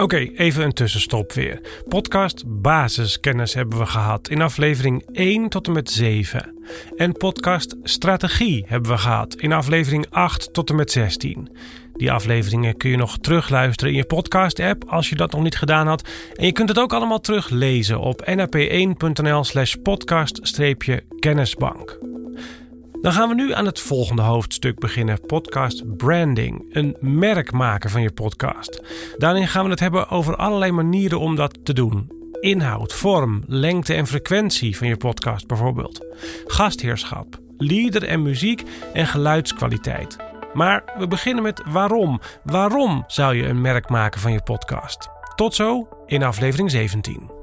Oké, even een tussenstop weer. Podcast basiskennis hebben we gehad in aflevering 1 tot en met 7. En podcast strategie hebben we gehad in aflevering 8 tot en met 16. Die afleveringen kun je nog terugluisteren in je podcast-app als je dat nog niet gedaan had. En je kunt het ook allemaal teruglezen op nap1.nl/slash podcast-kennisbank. Dan gaan we nu aan het volgende hoofdstuk beginnen: podcast branding. Een merk maken van je podcast. Daarin gaan we het hebben over allerlei manieren om dat te doen. Inhoud, vorm, lengte en frequentie van je podcast bijvoorbeeld. Gastheerschap, lieder en muziek en geluidskwaliteit. Maar we beginnen met waarom. Waarom zou je een merk maken van je podcast? Tot zo in aflevering 17.